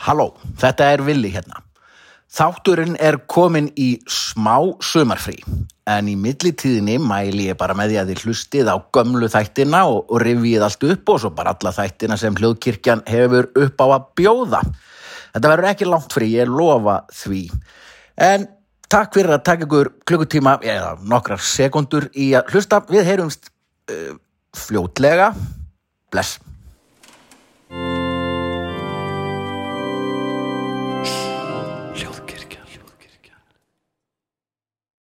Halló, þetta er Willi hérna. Þátturinn er komin í smá sumarfrí en í millitíðinni mæli ég bara með því að þið hlustið á gömlu þættina og, og rivið allt upp og svo bara alla þættina sem hljóðkirkjan hefur upp á að bjóða. Þetta verður ekki langt frí, ég lofa því. En takk fyrir að taka ykkur klukkutíma eða nokkrar sekundur í að hlusta. Við heyrumst uh, fljótlega. Bless.